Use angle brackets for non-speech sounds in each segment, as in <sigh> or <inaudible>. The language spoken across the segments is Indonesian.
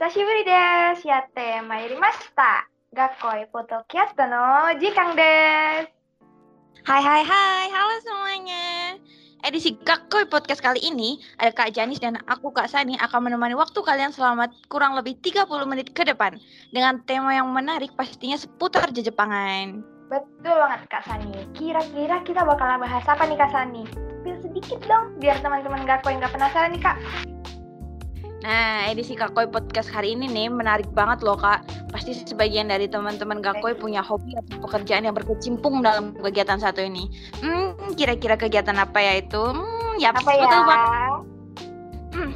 久しぶりです。やってまいりました。学校ポッドキャストの時間です。 Hai hai hai, halo semuanya. Edisi Gakoy Podcast kali ini ada Kak Janis dan aku Kak Sani akan menemani waktu kalian selama kurang lebih 30 menit ke depan dengan tema yang menarik pastinya seputar Jepangan. Betul banget Kak Sani. Kira-kira kita bakal bahas apa nih Kak Sani? Spill sedikit dong, biar teman-teman Gakoy nggak penasaran nih Kak. Nah, edisi Gakoy Podcast hari ini nih menarik banget loh Kak. Pasti sebagian dari teman-teman Gakoy punya hobi atau pekerjaan yang berkecimpung dalam kegiatan satu ini. Hmm, kira-kira kegiatan apa ya itu? Hmm, ya Apa ya? betul banget. Hmm,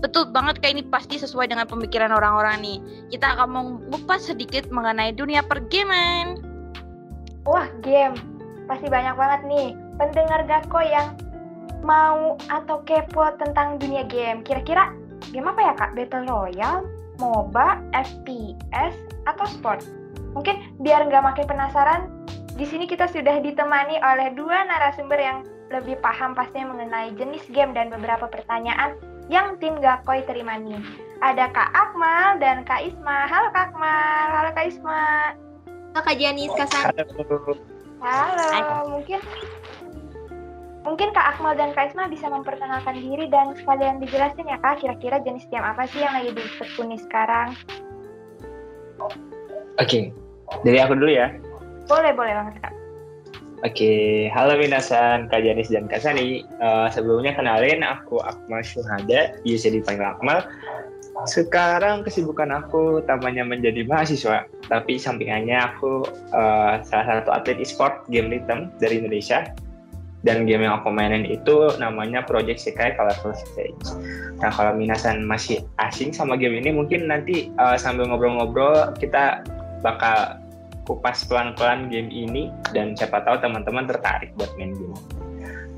betul banget kayak ini pasti sesuai dengan pemikiran orang-orang nih. Kita akan mengupas sedikit mengenai dunia pergaman. Wah, game. Pasti banyak banget nih pendengar Gakoy yang mau atau kepo tentang dunia game. Kira-kira game apa ya Kak? Battle Royale, MOBA, FPS, atau sport? Mungkin biar nggak makin penasaran, di sini kita sudah ditemani oleh dua narasumber yang lebih paham pastinya mengenai jenis game dan beberapa pertanyaan yang tim Gakoy terima nih. Ada Kak Akmal dan Kak Isma. Halo Kak Akmal, halo Kak Isma. Halo Kak Janis, Kak San. Halo, mungkin mungkin Kak Akmal dan Kak Isma bisa memperkenalkan diri dan sekalian dijelasin ya Kak, kira-kira jenis game apa sih yang lagi ditekuni sekarang? Oke, dari aku dulu ya. Boleh, boleh banget Kak. Oke, halo Minasan, Kak Janis dan Kak Sani. Eh, sebelumnya kenalin, aku Akmal Syuhada, biasa dipanggil Akmal. Sekarang kesibukan aku tamanya menjadi mahasiswa, tapi sampingannya aku eh, salah satu atlet e-sport game rhythm dari Indonesia. Dan game yang aku mainin itu namanya Project Sekai Colorful Stage. Nah, kalau Minasan masih asing sama game ini, mungkin nanti eh, sambil ngobrol-ngobrol kita bakal kupas pelan-pelan game ini dan siapa tahu teman-teman tertarik buat main game.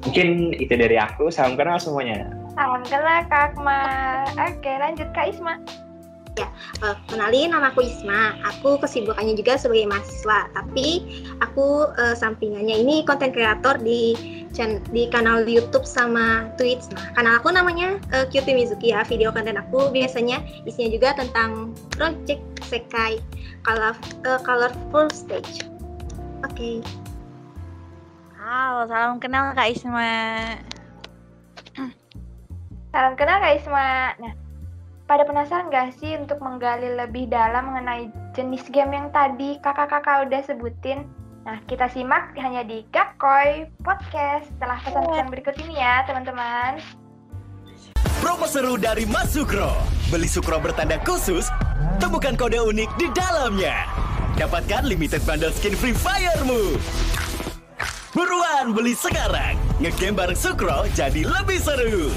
Mungkin itu dari aku, salam kenal semuanya. Salam kenal Kak Akmal. Oke, lanjut Kak Isma. Eh, kenalin nama aku Isma. Aku kesibukannya juga sebagai mahasiswa, tapi aku eh, sampingannya ini konten kreator di di kanal YouTube sama Twitch. Nah, kanal aku namanya eh, Cutie Mizuki ya. Video konten aku biasanya isinya juga tentang Project Sekai Color, eh, Colorful Stage. Oke. Halo, salam kenal Kak Isma. Salam kenal Kak Isma. Nah, pada penasaran gak sih untuk menggali lebih dalam mengenai jenis game yang tadi kakak-kakak udah sebutin? Nah, kita simak hanya di Gakoy Podcast setelah pesan-pesan berikut ini ya, teman-teman. Promo seru dari Mas Sukro. Beli Sukro bertanda khusus, temukan kode unik di dalamnya. Dapatkan limited bundle skin Free Fire-mu. Buruan beli sekarang. Ngegame bareng Sukro jadi lebih seru.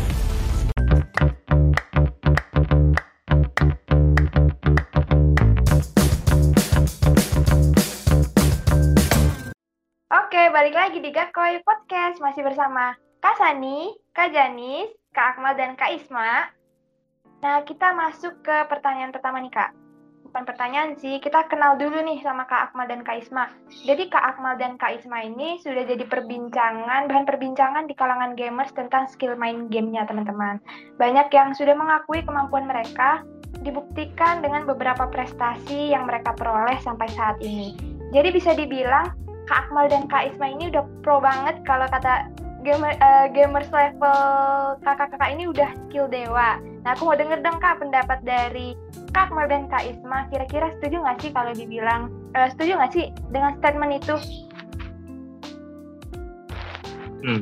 Balik lagi di Gakoy Podcast. Masih bersama Kak Sani, Kak Janis, Kak Akmal, dan Kak Isma. Nah, kita masuk ke pertanyaan pertama nih, Kak. Bukan pertanyaan sih, kita kenal dulu nih sama Kak Akmal dan Kak Isma. Jadi Kak Akmal dan Kak Isma ini sudah jadi perbincangan, bahan perbincangan di kalangan gamers tentang skill main gamenya, teman-teman. Banyak yang sudah mengakui kemampuan mereka, dibuktikan dengan beberapa prestasi yang mereka peroleh sampai saat ini. Jadi bisa dibilang Kak Akmal dan Kak Isma ini udah pro banget kalau kata gamer eh, gamers level kakak-kakak ini udah skill dewa. Nah aku mau denger dong kak pendapat dari Kak Akmal dan Kak Isma. Kira-kira setuju nggak sih kalau dibilang eh, setuju nggak sih dengan statement itu? Hmm.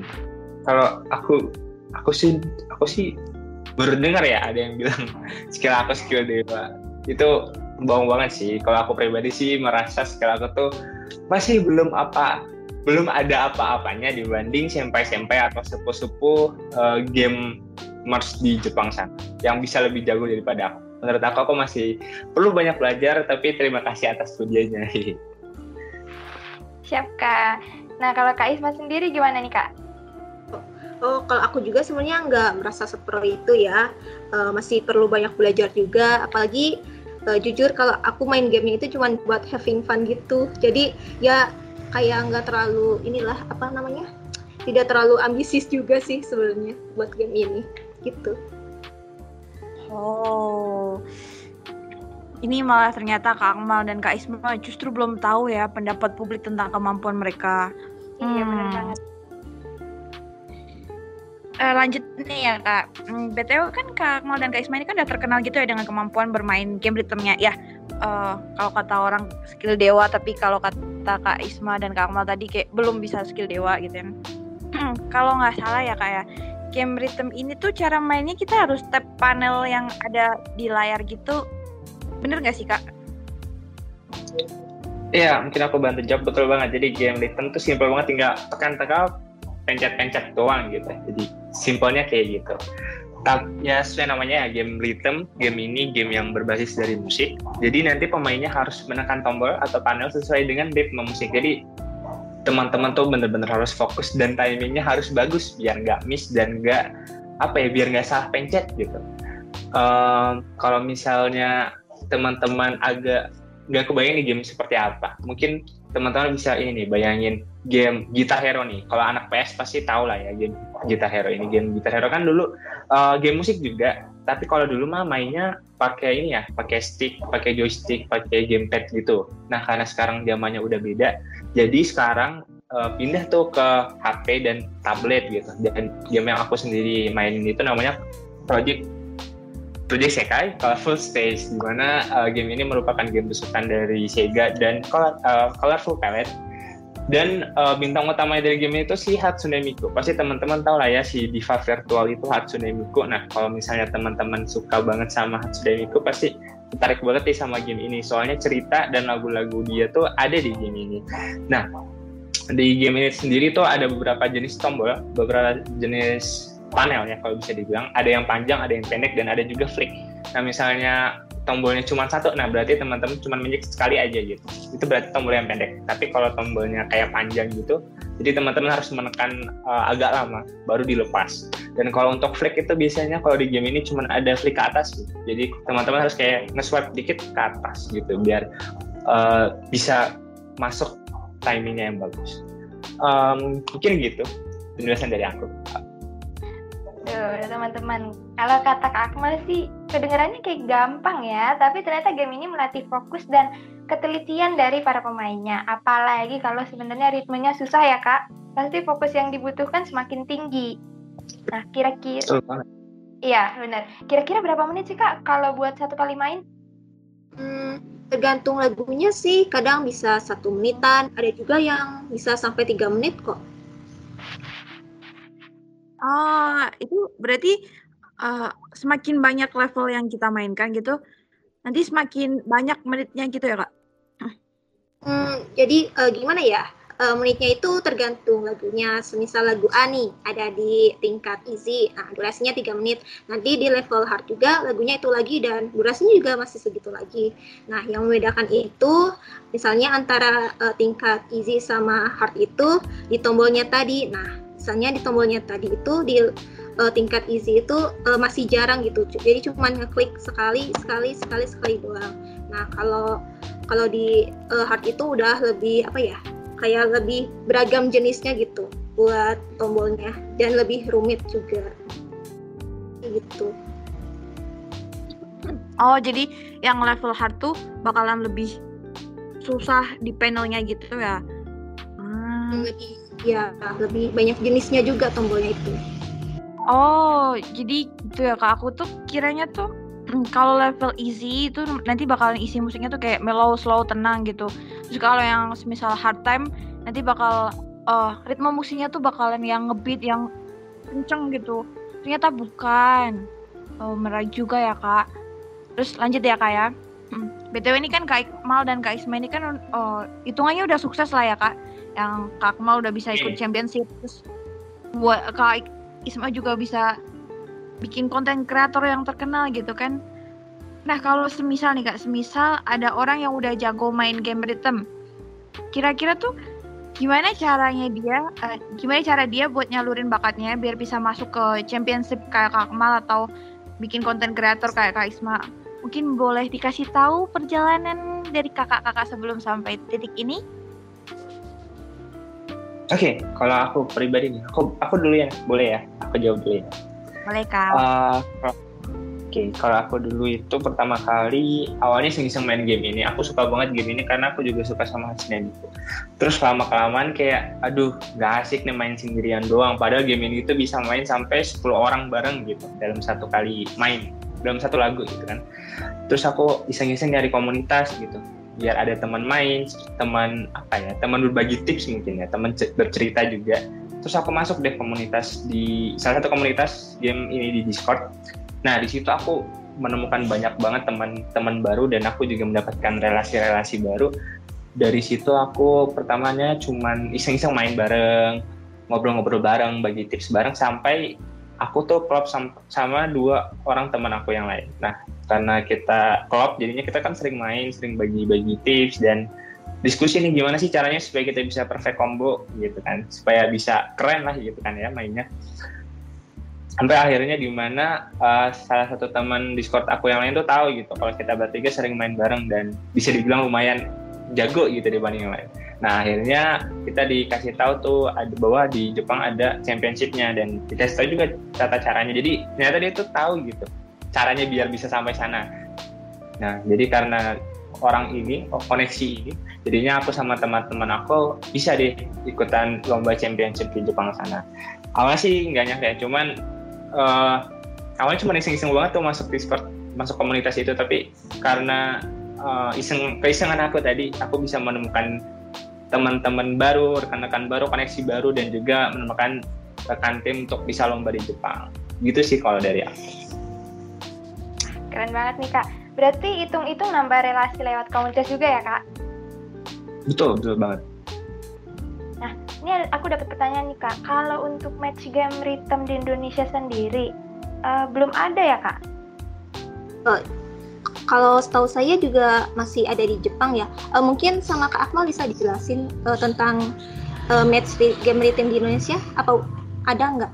Kalau aku, aku sih, aku sih baru dengar ya ada yang bilang <laughs> skill aku skill dewa. Itu bohong banget sih. Kalau aku pribadi sih merasa skill aku tuh masih belum apa belum ada apa-apanya dibanding senpai-senpai atau sepuh-sepuh eh, game gamers di Jepang sana yang bisa lebih jago daripada aku. Menurut aku aku masih perlu banyak belajar tapi terima kasih atas studianya. <laughs> Siap kak. Nah kalau Kak Isma sendiri gimana nih kak? Oh, kalau aku juga sebenarnya nggak merasa seperti itu ya. Eh, masih perlu banyak belajar juga. Apalagi eh, jujur kalau aku main gamenya itu cuma buat having fun gitu. Jadi ya kayak nggak terlalu inilah apa namanya? Tidak terlalu ambisius juga sih sebenarnya buat game ini gitu. Oh. Ini malah ternyata Kak Akmal dan Kak Isma justru belum tahu ya pendapat publik tentang kemampuan mereka. Iya benar Hmm. banget. Eh, lanjut nih ya kak. Hmm, BTW kan Kak Akmal dan Kak Isma ini kan udah terkenal gitu ya dengan kemampuan bermain game ritmenya. Ya, eh, kalau kata orang skill dewa, tapi kalau kata Kak Isma dan Kak Akmal tadi kayak belum bisa skill dewa gitu kan. <clears throat> kalau nggak salah ya kak ya, game rhythm ini tuh cara mainnya kita harus tap panel yang ada di layar gitu. Bener nggak sih kak? Iya, mungkin aku bantu jawab betul banget. Jadi game rhythm tuh simpel banget, tinggal tekan-tekan, pencet-pencet doang gitu. Jadi simpelnya kayak gitu. Ya sesuai namanya ya game rhythm, game ini game yang berbasis dari musik. Jadi nanti pemainnya harus menekan tombol atau panel sesuai dengan ritme musik. Jadi teman-teman tuh bener-bener harus fokus dan timingnya harus bagus biar nggak miss dan nggak apa ya biar nggak salah pencet gitu. Ehm, kalau misalnya teman-teman agak nggak kebayang nih game seperti apa. Mungkin teman-teman bisa ini nih bayangin game Guitar Hero nih. Kalau anak PS pasti tahu lah ya game Guitar Hero ini. Game Guitar Hero kan dulu uh, game musik juga. Tapi kalau dulu mah mainnya pakai ini ya, pakai stick, pakai joystick, pakai gamepad gitu. Nah karena sekarang zamannya udah beda, jadi sekarang uh, pindah tuh ke HP dan tablet gitu. Dan game yang aku sendiri mainin itu namanya Project Project Sekai Colorful Stage di mana uh, game ini merupakan game besutan dari Sega dan Color, uh, Colorful Palette. Dan uh, bintang utama dari game itu si Hatsune Miku. Pasti teman-teman tahu lah ya si diva virtual itu Hatsune Miku. Nah kalau misalnya teman-teman suka banget sama Hatsune Miku pasti tertarik banget nih sama game ini. Soalnya cerita dan lagu-lagu dia tuh ada di game ini. Nah di game ini sendiri tuh ada beberapa jenis tombol beberapa jenis panel ya kalau bisa dibilang. Ada yang panjang ada yang pendek dan ada juga flick. Nah misalnya tombolnya cuma satu nah berarti teman-teman cuma menjek sekali aja gitu. Itu berarti tombol yang pendek. Tapi kalau tombolnya kayak panjang gitu jadi teman-teman harus menekan uh, agak lama baru dilepas. Dan kalau untuk flick itu biasanya kalau di game ini cuma ada flick ke atas gitu. jadi teman-teman harus kayak nge-swipe dikit ke atas gitu biar uh, bisa masuk timingnya yang bagus. Um, mungkin gitu penjelasan dari aku Tuh, teman-teman. Kalau kata Kak Akmal sih, kedengarannya kayak gampang ya, tapi ternyata game ini melatih fokus dan ketelitian dari para pemainnya. Apalagi kalau sebenarnya ritmenya susah ya, Kak. Pasti fokus yang dibutuhkan semakin tinggi. Nah, kira-kira... Iya, benar. Kira-kira berapa menit sih, Kak, kalau buat satu kali main? Hmm, tergantung lagunya sih, kadang bisa satu menitan, ada juga yang bisa sampai tiga menit kok. Ah, itu berarti uh, semakin banyak level yang kita mainkan gitu, nanti semakin banyak menitnya gitu ya kak? Hmm, jadi eh, gimana ya? Eh, menitnya itu tergantung lagunya. Semisal lagu A nih, ada di tingkat easy, nah, durasinya 3 menit. Nanti di level hard juga lagunya itu lagi dan durasinya juga masih segitu lagi. Nah, yang membedakan itu misalnya antara eh, tingkat easy sama hard itu di tombolnya tadi. Nah, misalnya di tombolnya tadi itu di eh, tingkat easy itu eh, masih jarang gitu. Jadi cuma ngeklik sekali, sekali, sekali, sekali doang. Nah, kalau kalau di eh, hard itu udah lebih apa ya? Kayak lebih beragam jenisnya gitu buat tombolnya dan lebih rumit juga. Gitu. Oh, jadi yang level hard tuh bakalan lebih susah di panelnya gitu ya? Hmm. Lebih ya lebih banyak jenisnya juga tombolnya itu. Oh, jadi gitu ya kak. Aku tuh kiranya tuh kalau level easy itu nanti bakalan isi musiknya tuh kayak mellow, slow, tenang gitu. Terus kalau yang misal hard time nanti bakal eh ritme musiknya tuh bakalan yang ngebeat yang kenceng gitu. Ternyata bukan. Oh, meraih juga ya kak. Terus lanjut ya kak ya. Hmm. BTW ini kan Kak Ikmal dan Kak Isma ini kan oh, hitungannya udah sukses lah ya kak. Yang Kak Ikmal udah bisa ikut championship. Terus buat Kak Isma juga bisa bikin konten kreator yang terkenal gitu kan. Nah kalau semisal nih kak, semisal ada orang yang udah jago main game rhythm, kira-kira tuh gimana caranya dia, eh, gimana cara dia buat nyalurin bakatnya biar bisa masuk ke championship kayak Kak Kemal atau bikin konten kreator kayak Kak Isma? Mungkin boleh dikasih tahu perjalanan dari kakak-kakak sebelum sampai titik ini? Oke, kalau aku pribadi nih, aku aku dulu ya, boleh ya? Aku jawab dulu ya. Boleh kak? Uh, Oke, kalau aku dulu itu pertama kali awalnya iseng-iseng main game ini. Aku suka banget game ini karena aku juga suka sama Hatsune gitu. Terus lama kelamaan kayak, aduh, gak asik nih main sendirian doang. Padahal game ini itu bisa main sampai 10 orang bareng gitu dalam satu kali main, dalam satu lagu gitu kan. Terus aku iseng-iseng nyari komunitas gitu biar ada teman main, teman apa ya, teman berbagi tips mungkin ya, teman bercerita juga. Terus aku masuk deh komunitas di salah satu komunitas game ini di Discord Nah di situ aku menemukan banyak banget teman-teman baru dan aku juga mendapatkan relasi-relasi baru. Dari situ aku pertamanya cuman iseng-iseng main bareng, ngobrol-ngobrol bareng, bagi tips bareng sampai aku tuh klop sama, sama dua orang teman aku yang lain. Nah karena kita klop jadinya kita kan sering main, sering bagi-bagi tips dan diskusi nih gimana sih caranya supaya kita bisa perfect combo gitu kan, supaya bisa keren lah gitu kan ya mainnya sampai akhirnya di mana uh, salah satu teman Discord aku yang lain tuh tahu gitu kalau kita bertiga sering main bareng dan bisa dibilang lumayan jago gitu dibanding yang lain. Nah akhirnya kita dikasih tahu tuh ada bahwa di Jepang ada championshipnya dan kita tahu juga tata caranya. Jadi ternyata dia tuh tahu gitu caranya biar bisa sampai sana. Nah jadi karena orang ini, oh, koneksi ini, jadinya aku sama teman-teman aku bisa deh ikutan lomba championship di Jepang sana. Awalnya sih nggak nyangka ya, cuman uh, awalnya cuma iseng-iseng banget tuh masuk Discord, masuk komunitas itu, tapi karena uh, iseng keisengan aku tadi, aku bisa menemukan teman-teman baru, rekan-rekan baru, koneksi baru, dan juga menemukan rekan tim untuk bisa lomba di Jepang. Gitu sih kalau dari aku. Keren banget nih kak. Berarti hitung-hitung nambah relasi lewat komunitas juga ya kak? Betul, betul banget. Nah, ini aku dapat pertanyaan nih kak. Kalau untuk match game rhythm di Indonesia sendiri, uh, belum ada ya kak? Uh, kalau setahu saya juga masih ada di Jepang ya. Uh, mungkin sama Kak Akmal bisa dijelasin uh, tentang uh, match game rhythm di Indonesia? Apa ada nggak?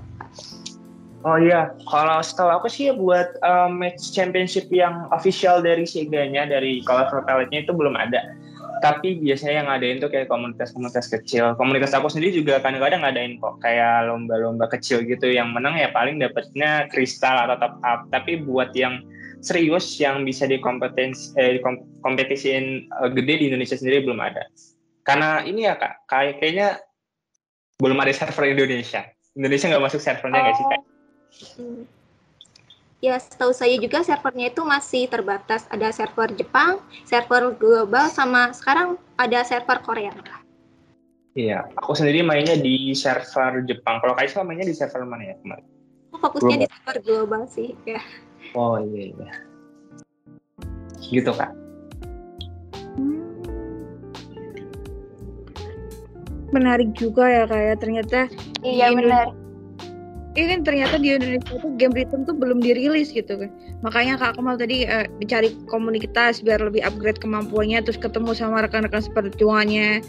Oh iya, kalau setahu aku sih ya buat uh, match championship yang official dari Sega-nya, dari Colorful Palette-nya itu belum ada tapi biasanya yang ngadain tuh kayak komunitas-komunitas kecil. Komunitas aku sendiri juga kadang-kadang ngadain kok kayak lomba-lomba kecil gitu yang menang ya paling dapetnya kristal atau top up. Tapi buat yang serius yang bisa dikompetisi eh, kompetisiin uh, gede di Indonesia sendiri belum ada. Karena ini ya kak, kayak kayaknya belum ada server Indonesia. Indonesia nggak masuk servernya nggak oh. sih kak? Hmm. Ya, setahu saya juga servernya itu masih terbatas. Ada server Jepang, server global, sama sekarang ada server Korea. Iya, aku sendiri mainnya di server Jepang. Kalau Kaisa mainnya di server mana ya kemarin? Fokusnya global. di server global sih, ya. Oh iya iya. Gitu kak. Menarik juga ya kayak ya. ternyata. Iya benar Iya kan ternyata di Indonesia itu game rhythm tuh belum dirilis gitu kan. Makanya Kak Kemal tadi uh, mencari komunitas biar lebih upgrade kemampuannya terus ketemu sama rekan-rekan seperjuangannya.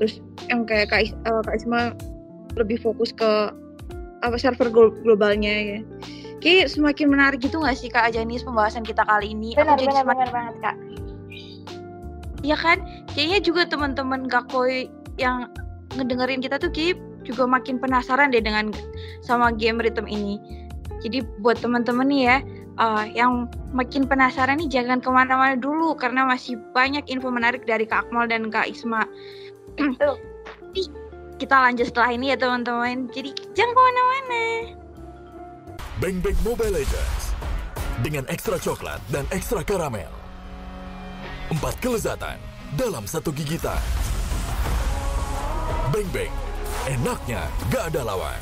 Terus yang kayak Kak, uh, Kak Isma lebih fokus ke apa server globalnya ya. Kayak semakin menarik gitu gak sih Kak Ajanis pembahasan kita kali ini? Benar, Aku jadi benar, semakin... benar banget Kak. Iya kan? Kayaknya juga teman-teman Gakoi yang ngedengerin kita tuh kayak juga makin penasaran deh dengan sama game rhythm ini. Jadi buat teman-teman nih ya, uh, yang makin penasaran nih jangan ke mana-mana dulu karena masih banyak info menarik dari Kak Akmal dan Kak Isma. Kita lanjut setelah ini ya teman-teman. Jadi jangan ke mana-mana. Bang Bang Mobile Legends dengan ekstra coklat dan ekstra karamel. Empat kelezatan dalam satu gigitan. Bang Bang Enaknya gak ada lawan.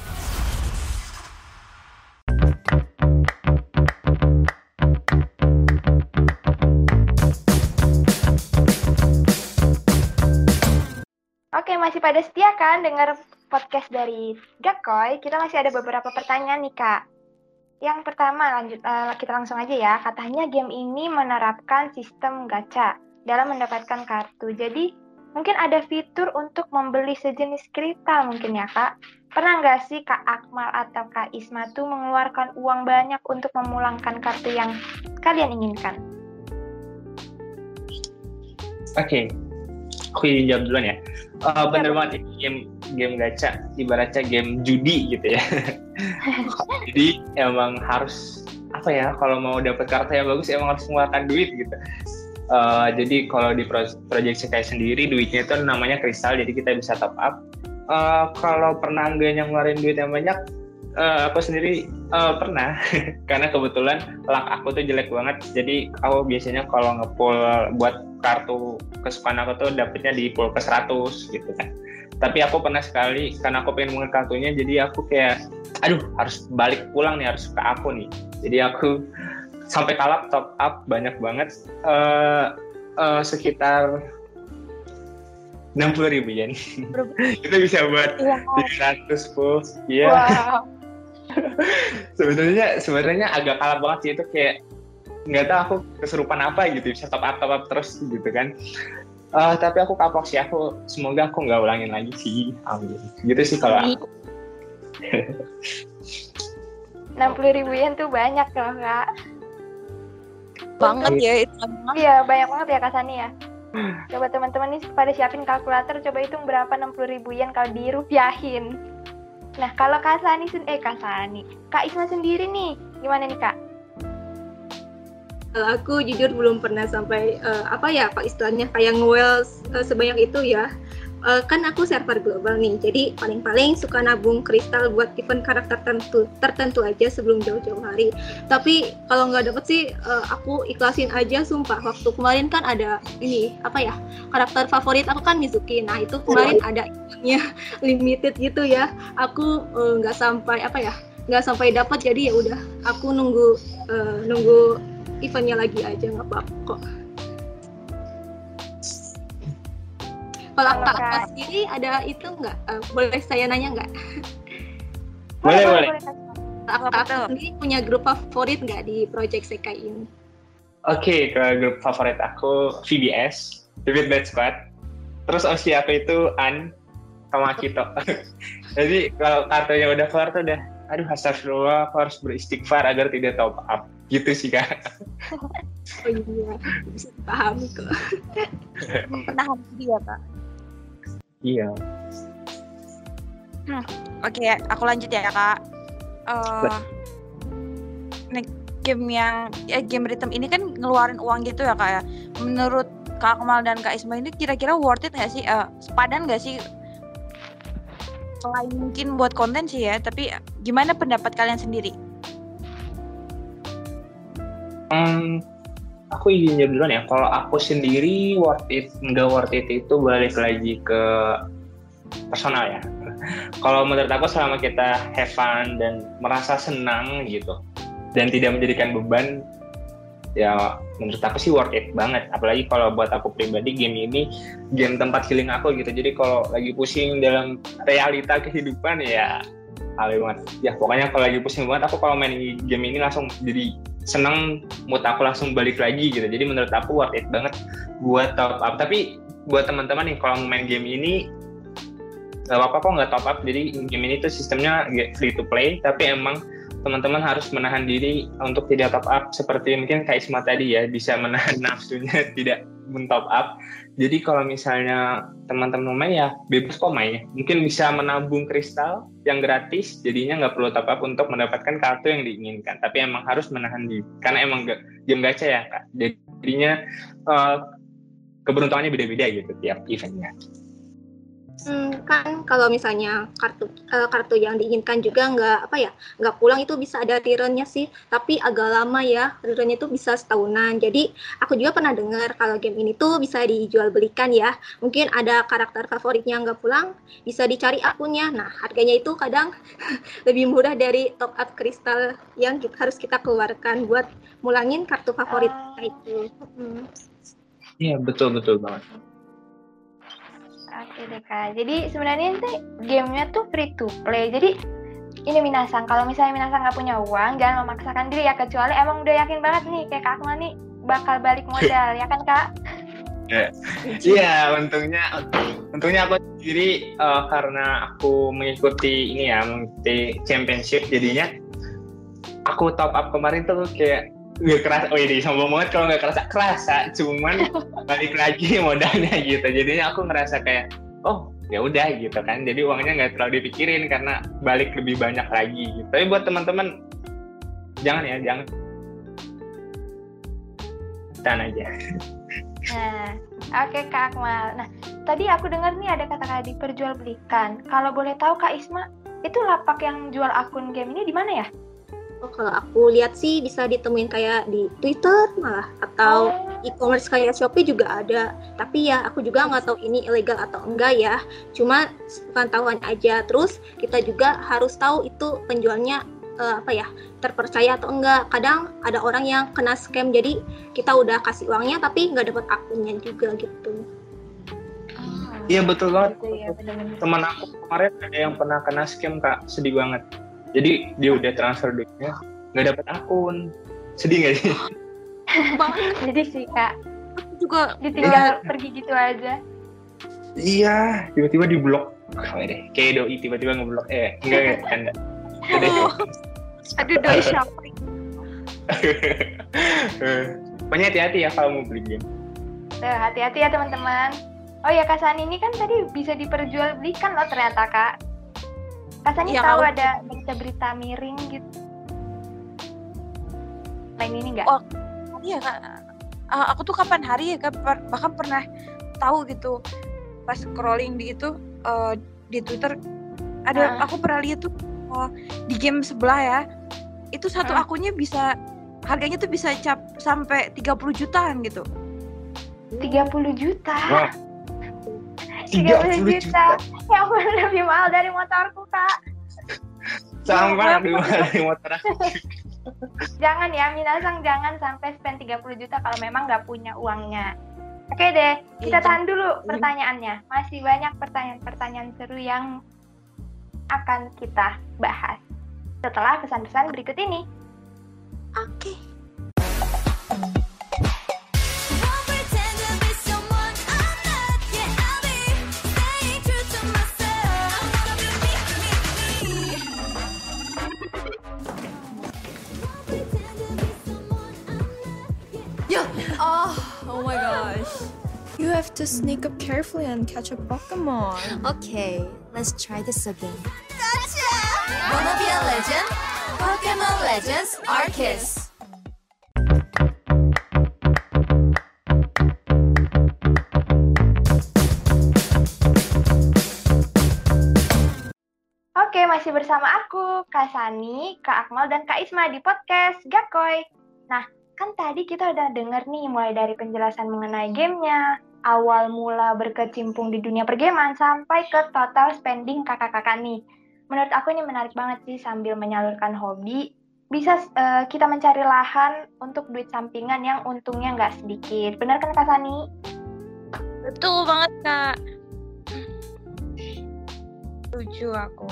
Oke, masih pada setia kan dengar podcast dari Gakoy? Kita masih ada beberapa pertanyaan nih, Kak. Yang pertama, lanjut uh, kita langsung aja ya. Katanya game ini menerapkan sistem gacha dalam mendapatkan kartu. Jadi, mungkin ada fitur untuk membeli sejenis kristal mungkin ya kak pernah nggak sih kak Akmal atau kak Isma tuh mengeluarkan uang banyak untuk memulangkan kartu yang kalian inginkan oke okay. aku jawab duluan ya uh, bener banget game game gacha ibaratnya game judi gitu ya <laughs> <laughs> jadi emang harus apa ya kalau mau dapat karakter yang bagus emang harus mengeluarkan duit gitu Uh, jadi kalau di project saya sendiri duitnya itu namanya kristal jadi kita bisa top up. Uh, kalau pernah nggak yang ngeluarin duit yang banyak, uh, aku sendiri uh, pernah <laughs> karena kebetulan luck aku tuh jelek banget. Jadi aku biasanya kalau ngepull buat kartu kesukaan aku tuh dapetnya di pool ke 100 gitu kan. Tapi aku pernah sekali karena aku pengen mengen kartunya jadi aku kayak aduh harus balik pulang nih harus ke aku nih. Jadi aku sampai kalap top up banyak banget. Uh, uh, sekitar enam puluh ribu yen. <laughs> Kita bisa buat tiga ratus full. Ya wow. <laughs> sebenarnya sebenarnya agak kalap banget sih itu kayak nggak tahu aku keserupan apa gitu bisa top up top up terus gitu kan. Uh, tapi aku kapok sih aku semoga aku nggak ulangin lagi sih. Amin. Gitu sih kalau aku enam puluh ribu yen tuh banyak loh kak banget ya itu. Iya, banyak banget ya Kak Sani ya. Coba teman-teman nih pada siapin kalkulator, coba hitung berapa 60 ribu yen kalau dirupiahin. Nah, kalau Kak Sani, eh Kak Sani, Kak Isma sendiri nih, gimana nih Kak? Kalau aku jujur belum pernah sampai uh, apa ya Pak istilahnya kayak ngewell uh, sebanyak itu ya uh, kan aku server global nih, jadi paling-paling suka nabung kristal buat event karakter tertentu, tertentu aja sebelum jauh-jauh hari. Tapi kalau nggak dapet sih, uh, aku ikhlasin aja, sumpah. Waktu kemarin kan ada ini apa ya karakter favorit aku kan Mizuki. Nah itu kemarin ada eventnya <laughs> limited gitu ya. Aku nggak uh, sampai apa ya, nggak sampai dapat. Jadi ya udah, aku nunggu uh, nunggu eventnya lagi aja nggak apa-apa kok. Kalau Kak Kak sendiri ada itu nggak? Uh, boleh saya nanya nggak? <laughs> Boleh, boleh. Kak Kak sendiri punya grup favorit nggak di Project Sekai ini? Oke, okay, ke grup favorit aku VBS, Vivid Bad Squad. Terus opsi aku itu An sama Kito. <laughs> Jadi kalau kartunya udah keluar tuh udah, aduh astagfirullah, aku harus beristighfar agar tidak top up. Gitu sih kak. <laughs> oh iya, bisa dipahami kok. Menahan diri ya kak. Iya. Hmm, Oke, okay, aku lanjut ya kak. Uh, game yang ya game rhythm ini kan ngeluarin uang gitu ya kak ya. Menurut Kak Kemal dan Kak Isma ini kira-kira worth it nggak sih? Uh, sepadan nggak sih? Selain mungkin buat konten sih ya, tapi gimana pendapat kalian sendiri? Um, aku izin jawab duluan ya. Kalau aku sendiri worth it nggak worth it itu balik lagi ke personal ya. <laughs> Kalau menurut aku selama kita have fun dan merasa senang gitu dan tidak menjadikan beban ya menurut aku sih worth it banget apalagi kalau buat aku pribadi game ini game tempat healing aku gitu jadi kalau lagi pusing dalam realita kehidupan ya hal banget ya pokoknya kalau lagi pusing banget aku kalau main game ini langsung jadi seneng mood aku langsung balik lagi gitu. Jadi menurut aku worth it banget buat top up. Tapi buat teman-teman nih kalau main game ini gak apa-apa kok nggak top up. Jadi game ini tuh sistemnya free to play tapi emang teman-teman harus menahan diri untuk tidak top up. Seperti mungkin Kak Isma tadi ya bisa menahan <laughs> nafsunya tidak men-top up jadi kalau misalnya teman-teman main ya bebas kok main. Mungkin bisa menabung kristal yang gratis, jadinya nggak perlu top up untuk mendapatkan kartu yang diinginkan. Tapi emang harus menahan diri, karena emang gak, game gacha ya kak. Jadinya uh, keberuntungannya beda-beda gitu tiap eventnya. Hmm, kan kalau misalnya kartu uh, kartu yang diinginkan juga nggak apa ya nggak pulang itu bisa ada returnnya sih. Tapi agak lama ya returnnya itu bisa setahunan. Jadi aku juga pernah dengar kalau game ini tuh bisa dijual belikan ya. Mungkin ada karakter favoritnya nggak pulang bisa dicari akunnya. Nah harganya itu kadang <laughs> lebih murah dari top up kristal yang kita, harus kita keluarkan buat mulangin kartu favorit kita itu. Hmm. iya hmm. betul betul banget Oke deh kak. Jadi sebenarnya ini gamenya tuh free to play. Jadi ini Minasang, kalau misalnya Minasang nggak punya uang, jangan memaksakan diri ya. Kecuali emang udah yakin banget nih, kayak Kak Akmal nih bakal balik modal, ya kan Kak? Iya, yeah, untungnya untungnya aku sendiri uh, karena aku mengikuti ini ya, mengikuti championship jadinya aku top up kemarin tuh kayak nggak kerasa, oh ini sombong banget kalau nggak kerasa kerasa, cuman <laughs> balik lagi <laughs> modalnya gitu. Jadinya aku ngerasa kayak, oh ya udah gitu kan. Jadi uangnya nggak terlalu dipikirin karena balik lebih banyak lagi. Gitu. Tapi buat teman-teman jangan ya, jangan tahan aja <laughs> Nah, oke Kak Akmal. Nah, tadi aku dengar nih ada kata-kata diperjualbelikan. Kalau boleh tahu Kak Isma, itu lapak yang jual akun game ini di mana ya? Oh, kalau aku lihat sih bisa ditemuin kayak di Twitter malah atau Oh, e-commerce kayak Shopee juga ada. Tapi ya aku juga nggak tahu ini ilegal atau enggak ya. Cuma pantauan aja. Terus kita juga harus tahu itu penjualnya eh, apa ya terpercaya atau enggak. Kadang ada orang yang kena scam jadi kita udah kasih uangnya tapi nggak dapat akunnya juga gitu. iya betul banget gitu ya, teman aku kemarin ada yang pernah kena scam kak sedih banget jadi dia udah transfer duitnya nggak dapat akun. Sedih nggak sih? <laughs> Banget Jadi sih Kak, aku juga ditinggal pergi gitu aja. iya tiba-tiba di blok Kayak deh. Kayak doi tiba-tiba ngeblok. Eh enggak enggak enggak Udah. aduh doi Eh, <laughs> Pokoknya hati-hati ya kalau mau beli game. Tuh, hati-hati ya teman-teman. Oh ya Kak Sani ini kan tadi bisa diperjualbelikan loh ternyata Kak. Kak Sani Iya, tahu kalau- ada berita-berita miring gitu. Lain ini enggak? Oh. iya kak Ah, aku tuh kapan hari ya kak per- bahkan pernah tahu gitu pas scrolling di itu eh, di Twitter ada Ah. aku pernah lihat tuh eh, di game sebelah ya itu satu Ah. akunnya bisa harganya tuh bisa cap sampai 30 jutaan gitu 30 juta. wah 30 30 juta. juta Ya ampun, lebih mahal dari motorku, Kak. sama dua dari motor aku. <laughs> Jangan ya, Minasang jangan sampai spend 30 juta kalau memang nggak punya uangnya. Oke deh, kita Iya. tahan dulu pertanyaannya. Masih banyak pertanyaan-pertanyaan seru yang akan kita bahas setelah pesan-pesan berikut ini. Oke. Won't You have to sneak up carefully and catch a Pokemon. Okay, let's try this again. Gotcha! Wanna be a legend? Pokemon Legends Arceus. Oke, masih bersama aku, Kak Sani, Kak Akmal, dan Kak Isma di podcast Gakoy. Nah, kan tadi kita udah denger nih mulai dari penjelasan mengenai gamenya, awal mula berkecimpung di dunia pergaman, sampai ke total spending kakak-kakak nih. Menurut aku ini menarik banget sih sambil menyalurkan hobi, bisa eh, kita mencari lahan untuk duit sampingan yang untungnya nggak sedikit. Benar kan Kak Sani? betul banget kak setuju aku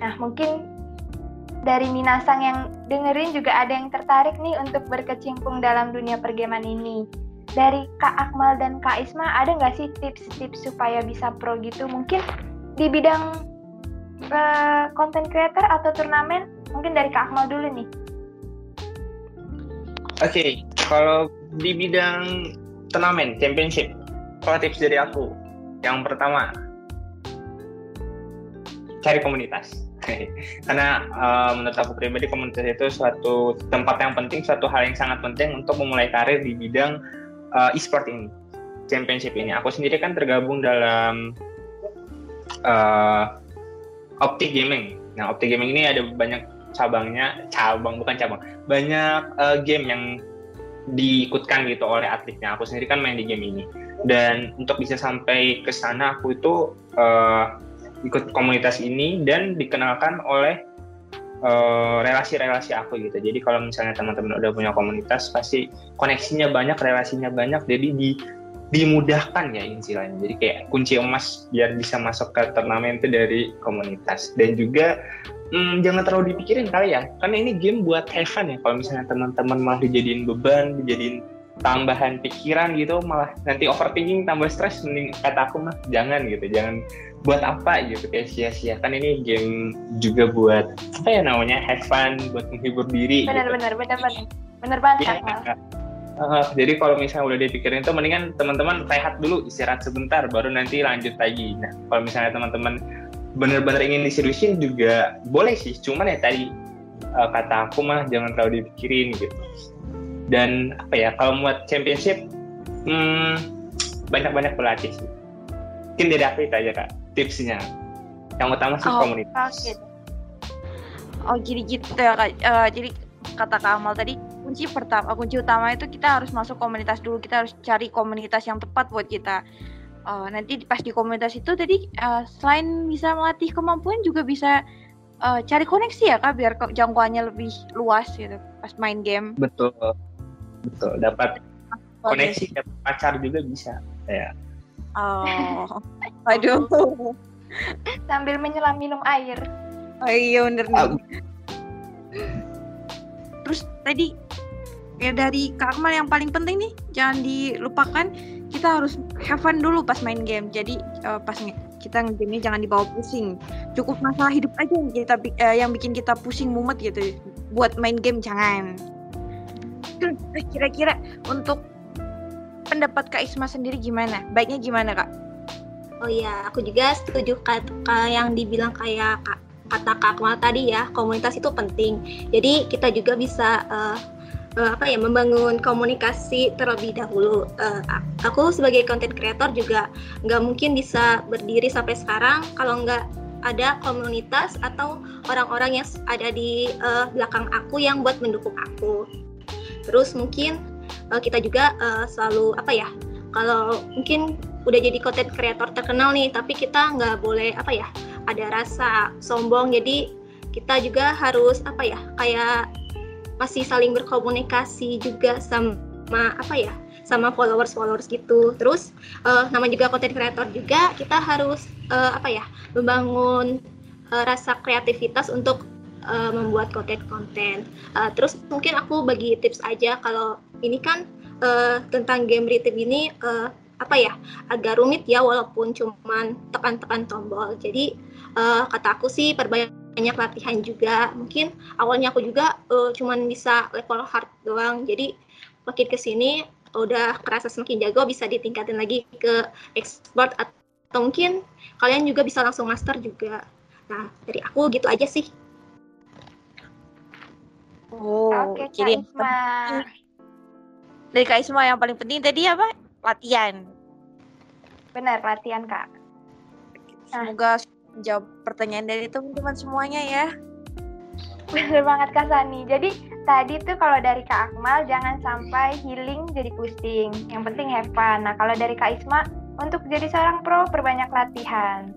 Nah, mungkin dari Minasang yang dengerin juga ada yang tertarik nih untuk berkecimpung dalam dunia pergaman ini. Dari Kak Akmal dan Kak Isma, ada nggak sih tips-tips supaya bisa pro gitu? Mungkin di bidang eh, content creator atau turnamen, mungkin dari Kak Akmal dulu nih. Oke, kalau di bidang turnamen, championship, kalau tips dari aku, yang pertama, cari komunitas. <laughs> Karena eh, menurut aku pribadi komunitas itu suatu tempat yang penting, suatu hal yang sangat penting untuk memulai karir di bidang eh, e-sport ini, championship ini. Aku sendiri kan tergabung dalam eh, Optic Gaming. Nah, Optic Gaming ini ada banyak cabangnya, cabang bukan cabang, banyak eh, game yang diikutkan gitu oleh atletnya. Aku sendiri kan main di game ini. Dan untuk bisa sampai ke sana aku itu eh, ikut komunitas ini dan dikenalkan oleh eh, relasi-relasi aku gitu. Jadi kalau misalnya teman-teman udah punya komunitas pasti koneksinya banyak, relasinya banyak, jadi di dimudahkan ya istilahnya. Jadi kayak kunci emas biar bisa masuk ke turnamen itu dari komunitas. Dan juga hmm, jangan terlalu dipikirin kali ya, karena ini game buat have fun ya. Kalau misalnya teman-teman malah dijadiin beban, dijadiin tambahan pikiran gitu, malah nanti overthinking tambah stres, mending kata aku mah jangan gitu, jangan buat apa gitu kayak sia-sia. Kan ini game juga buat apa ya namanya have fun, buat menghibur diri. gitu. Benar-benar, benar-benar. Benar banget Akmal. Uh, jadi kalau misalnya udah dipikirin tuh mendingan teman-teman rehat dulu istirahat sebentar baru nanti lanjut lagi. Nah kalau misalnya teman-teman bener-bener ingin diseriusin juga boleh sih, cuman ya tadi uh, kata aku mah jangan terlalu dipikirin gitu. Dan apa ya kalau buat championship hmm, banyak-banyak pelatih sih mungkin dari aku itu aja kak tipsnya yang utama sih Oh, komunitas Oke. Oh jadi gitu ya kak. Eh, jadi kata Kak Amal tadi kunci pertama, kunci utama itu kita harus masuk komunitas dulu. Kita harus cari komunitas yang tepat buat kita. Eh, nanti pas di komunitas itu tadi eh, selain bisa melatih kemampuan juga bisa eh, cari koneksi ya kak, biar jangkauannya lebih luas gitu pas main game. betul betul dapat koneksi dapat pacar juga bisa ya Oh, <laughs> aduh. Sambil menyelam minum air. Oh iya bener nih. Ah. Terus tadi ya dari Kak Akmal yang paling penting nih jangan dilupakan kita harus have fun dulu pas main game. Jadi eh, pas nge- kita ngegame jangan dibawa pusing. Cukup masalah hidup aja yang kita eh, yang bikin kita pusing mumet gitu. Buat main game jangan. Kira-kira untuk pendapat Kak Isma sendiri gimana? Baiknya gimana Kak? Oh iya, aku juga setuju kata yang dibilang kayak Kak- kata Kak Akmal tadi ya, komunitas itu penting. Jadi kita juga bisa eh, apa ya membangun komunikasi terlebih dahulu. A- aku sebagai content creator juga nggak mungkin bisa berdiri sampai sekarang kalau nggak ada komunitas atau orang-orang yang ada di eh, belakang aku yang buat mendukung aku. Terus mungkin eh, kita juga eh, selalu apa ya kalau mungkin udah jadi content creator terkenal nih tapi kita nggak boleh apa ya ada rasa sombong. Jadi kita juga harus apa ya kayak masih saling berkomunikasi juga sama apa ya sama followers followers gitu. Terus eh, nama juga content creator juga kita harus eh, apa ya membangun rasa kreativitas untuk eh, membuat konten-konten Eh, terus mungkin aku bagi tips aja kalau ini kan eh, tentang game rhythm ini eh, apa ya agak rumit ya walaupun cuman tekan-tekan tombol. Jadi eh, kata aku sih perbanyak latihan juga. Mungkin awalnya aku juga eh, cuman bisa level hard doang. Jadi makin ke sini udah kerasa semakin jago bisa ditingkatin lagi ke expert atau mungkin kalian juga bisa langsung master juga. Nah dari aku gitu aja sih. Oh, Oke, Kak jadi yang Isma. dari Kak Isma yang paling penting tadi apa? Latihan. Benar, latihan, Kak. Nah. Semoga jawab pertanyaan dari teman-teman semuanya ya. Bener banget Kak Sani. Jadi tadi tuh kalau dari Kak Akmal jangan sampai healing jadi pusing. Yang penting have fun. Nah kalau dari Kak Isma untuk jadi seorang pro perbanyak latihan.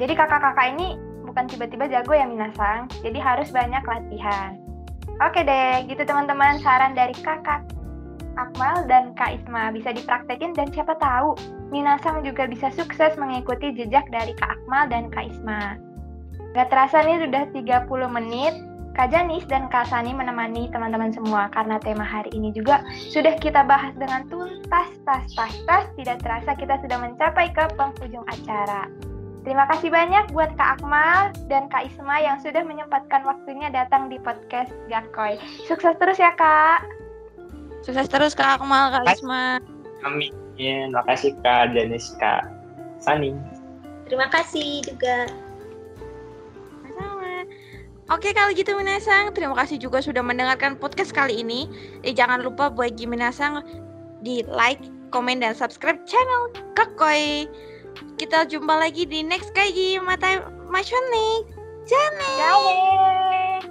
Jadi kakak-kakak ini bukan tiba-tiba jago ya Minasang. Jadi harus banyak latihan. Oke deh, gitu teman-teman saran dari kakak Akmal dan Kak Isma bisa dipraktekin dan siapa tahu Minasang juga bisa sukses mengikuti jejak dari Kak Akmal dan Kak Isma. Gak terasa nih sudah 30 menit Kak Janis dan Kak Sani menemani teman-teman semua karena tema hari ini juga sudah kita bahas dengan tuntas, tas, tas, tas. Tidak terasa kita sudah mencapai ke penghujung acara. Terima kasih banyak buat Kak Akmal dan Kak Isma yang sudah menyempatkan waktunya datang di podcast Gakoy. Sukses terus ya Kak. Sukses terus Kak Akmal, Kak. Isma. amin makasih kak Janis kak Sani Terima kasih juga. Oke kalau gitu Minasang, terima kasih juga sudah mendengarkan podcast kali ini. Eh, jangan lupa bagi Minasang di like, komen, dan subscribe channel Kakoy. Kita jumpa lagi di next Kaigi Mata Masyunik. Jangan. Bye.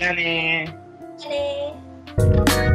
Janis Halo.